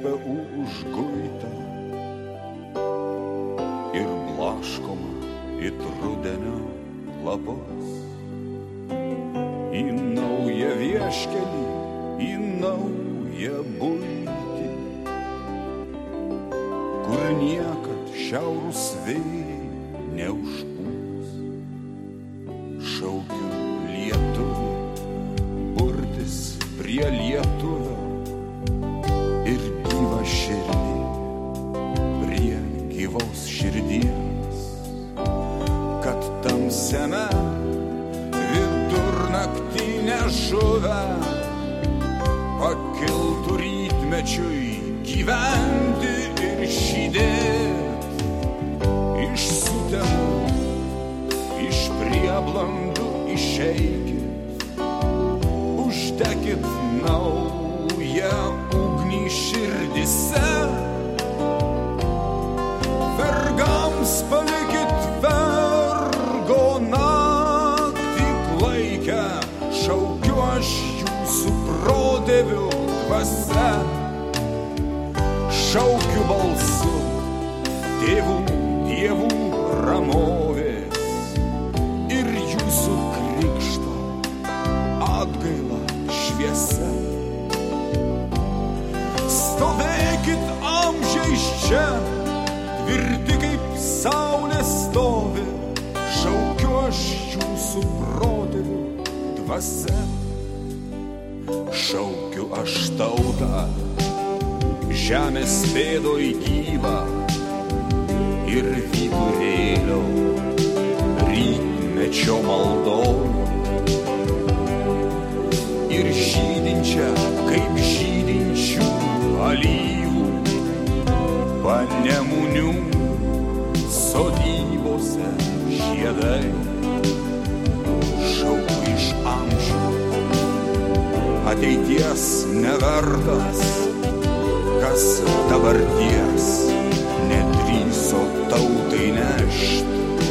slepia užguitą ir blaškoma it rudenio lapos. Į naują vieškelį, į naują būtį, kur niekad šiaurus vėjai neužtruks. Širdies, kad tamsiame vidurnaktinę žuvę pakiltų rytmečiui gyventi ir žydėti iš sutemų, iš prieblandų išeikit, dvasia. Šaukiu balsu tėvų, dievų ramovės ir jūsų krikšto atgaila šviesa. Stovėkit amžiais čia, tvirti kaip saulė stovi, šaukiu aš jūsų protėvių dvasia. Šaukiu aš tautą, žemės pėdoj gyvą ir vidurėlio rytmečio maldom. Ir žydinčią, kaip žydinčių alyvų, panemunių sodybose žiedai. Ateities nevertas, kas dabarties nedrįso tautai nešti.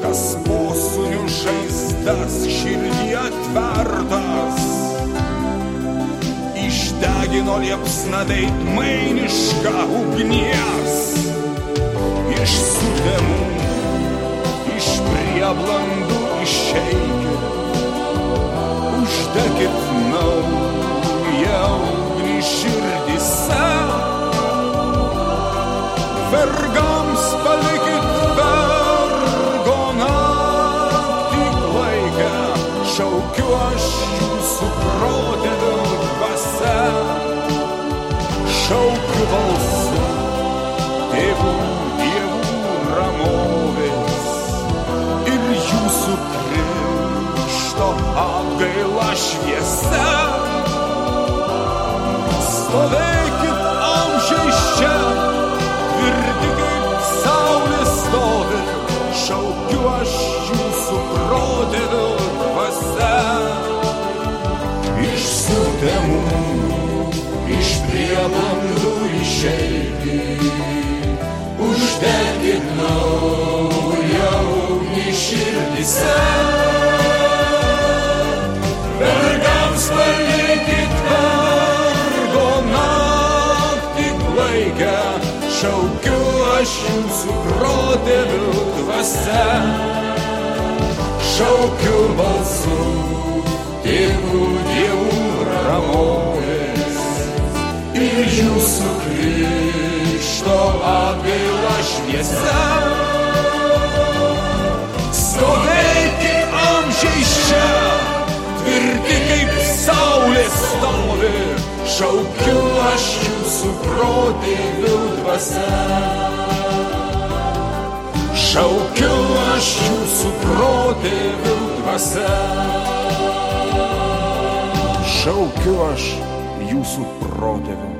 Kas posūnių žaizdas širdį atvertas, išdegino liepsna veidmainišką ugnies. Iš sutemų, iš prieblandų išeikit, uždegit naują ugnį širdise. Vergams palikit vergo naktį klaikę, šaukiu aš jūsų protėvių dvasia. Šaukiu balsu šviesa. Stovėkit amžiais čia, tvirti kaip saulė stovi, šaukiu aš jūsų protėvių dvasia. Iš sutemų, iš prieblandų išeikit, uždegit naują ugnį širdise. Dvasia. Šaukiu balsu tėvų dievų ramovės ir jūsų krikšto atgaila šviesa. Stovėkit amžiais čia, tvirti kaip saulė stovi, šaukiu aš jūsų protėvių dvasia. Šaukiu aš jūsų protėvių dvasia. Šaukiu aš jūsų protėvių